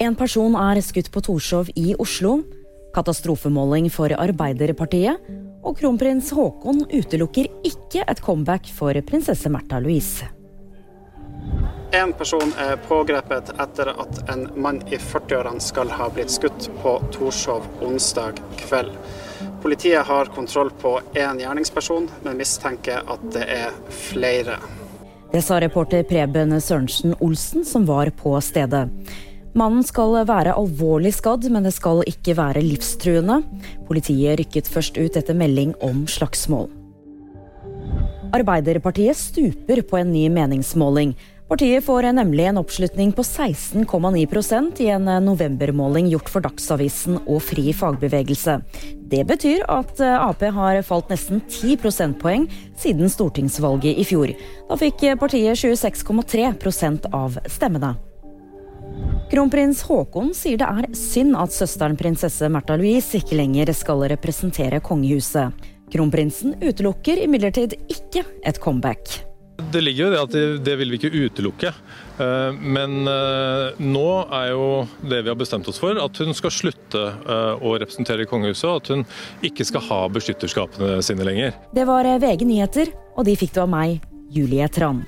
En person er skutt på Torshov i Oslo. Katastrofemåling for Arbeiderpartiet. Og kronprins Haakon utelukker ikke et comeback for prinsesse Märtha Louise. En person er pågrepet etter at en mann i 40-årene skal ha blitt skutt på Torshov onsdag kveld. Politiet har kontroll på én gjerningsperson, men mistenker at det er flere. Det sa reporter Preben Sørensen Olsen, som var på stedet. Mannen skal være alvorlig skadd, men det skal ikke være livstruende. Politiet rykket først ut etter melding om slagsmål. Arbeiderpartiet stuper på en ny meningsmåling. Partiet får nemlig en oppslutning på 16,9% i en novembermåling gjort for Dagsavisen og Fri fagbevegelse. Det betyr at Ap har falt nesten 10 prosentpoeng siden stortingsvalget i fjor. Da fikk partiet 26,3% av stemmene. Kronprins Haakon sier det er synd at søsteren prinsesse Märtha Louise ikke lenger skal representere kongehuset. Kronprinsen utelukker imidlertid ikke et comeback. Det ligger jo det at det, det vil vi ikke utelukke. Eh, Men eh, nå er jo det vi har bestemt oss for, at hun skal slutte eh, å representere kongehuset, og at hun ikke skal ha beskytterskapene sine lenger. Det var VG nyheter, og de fikk du av meg, Julie Tran.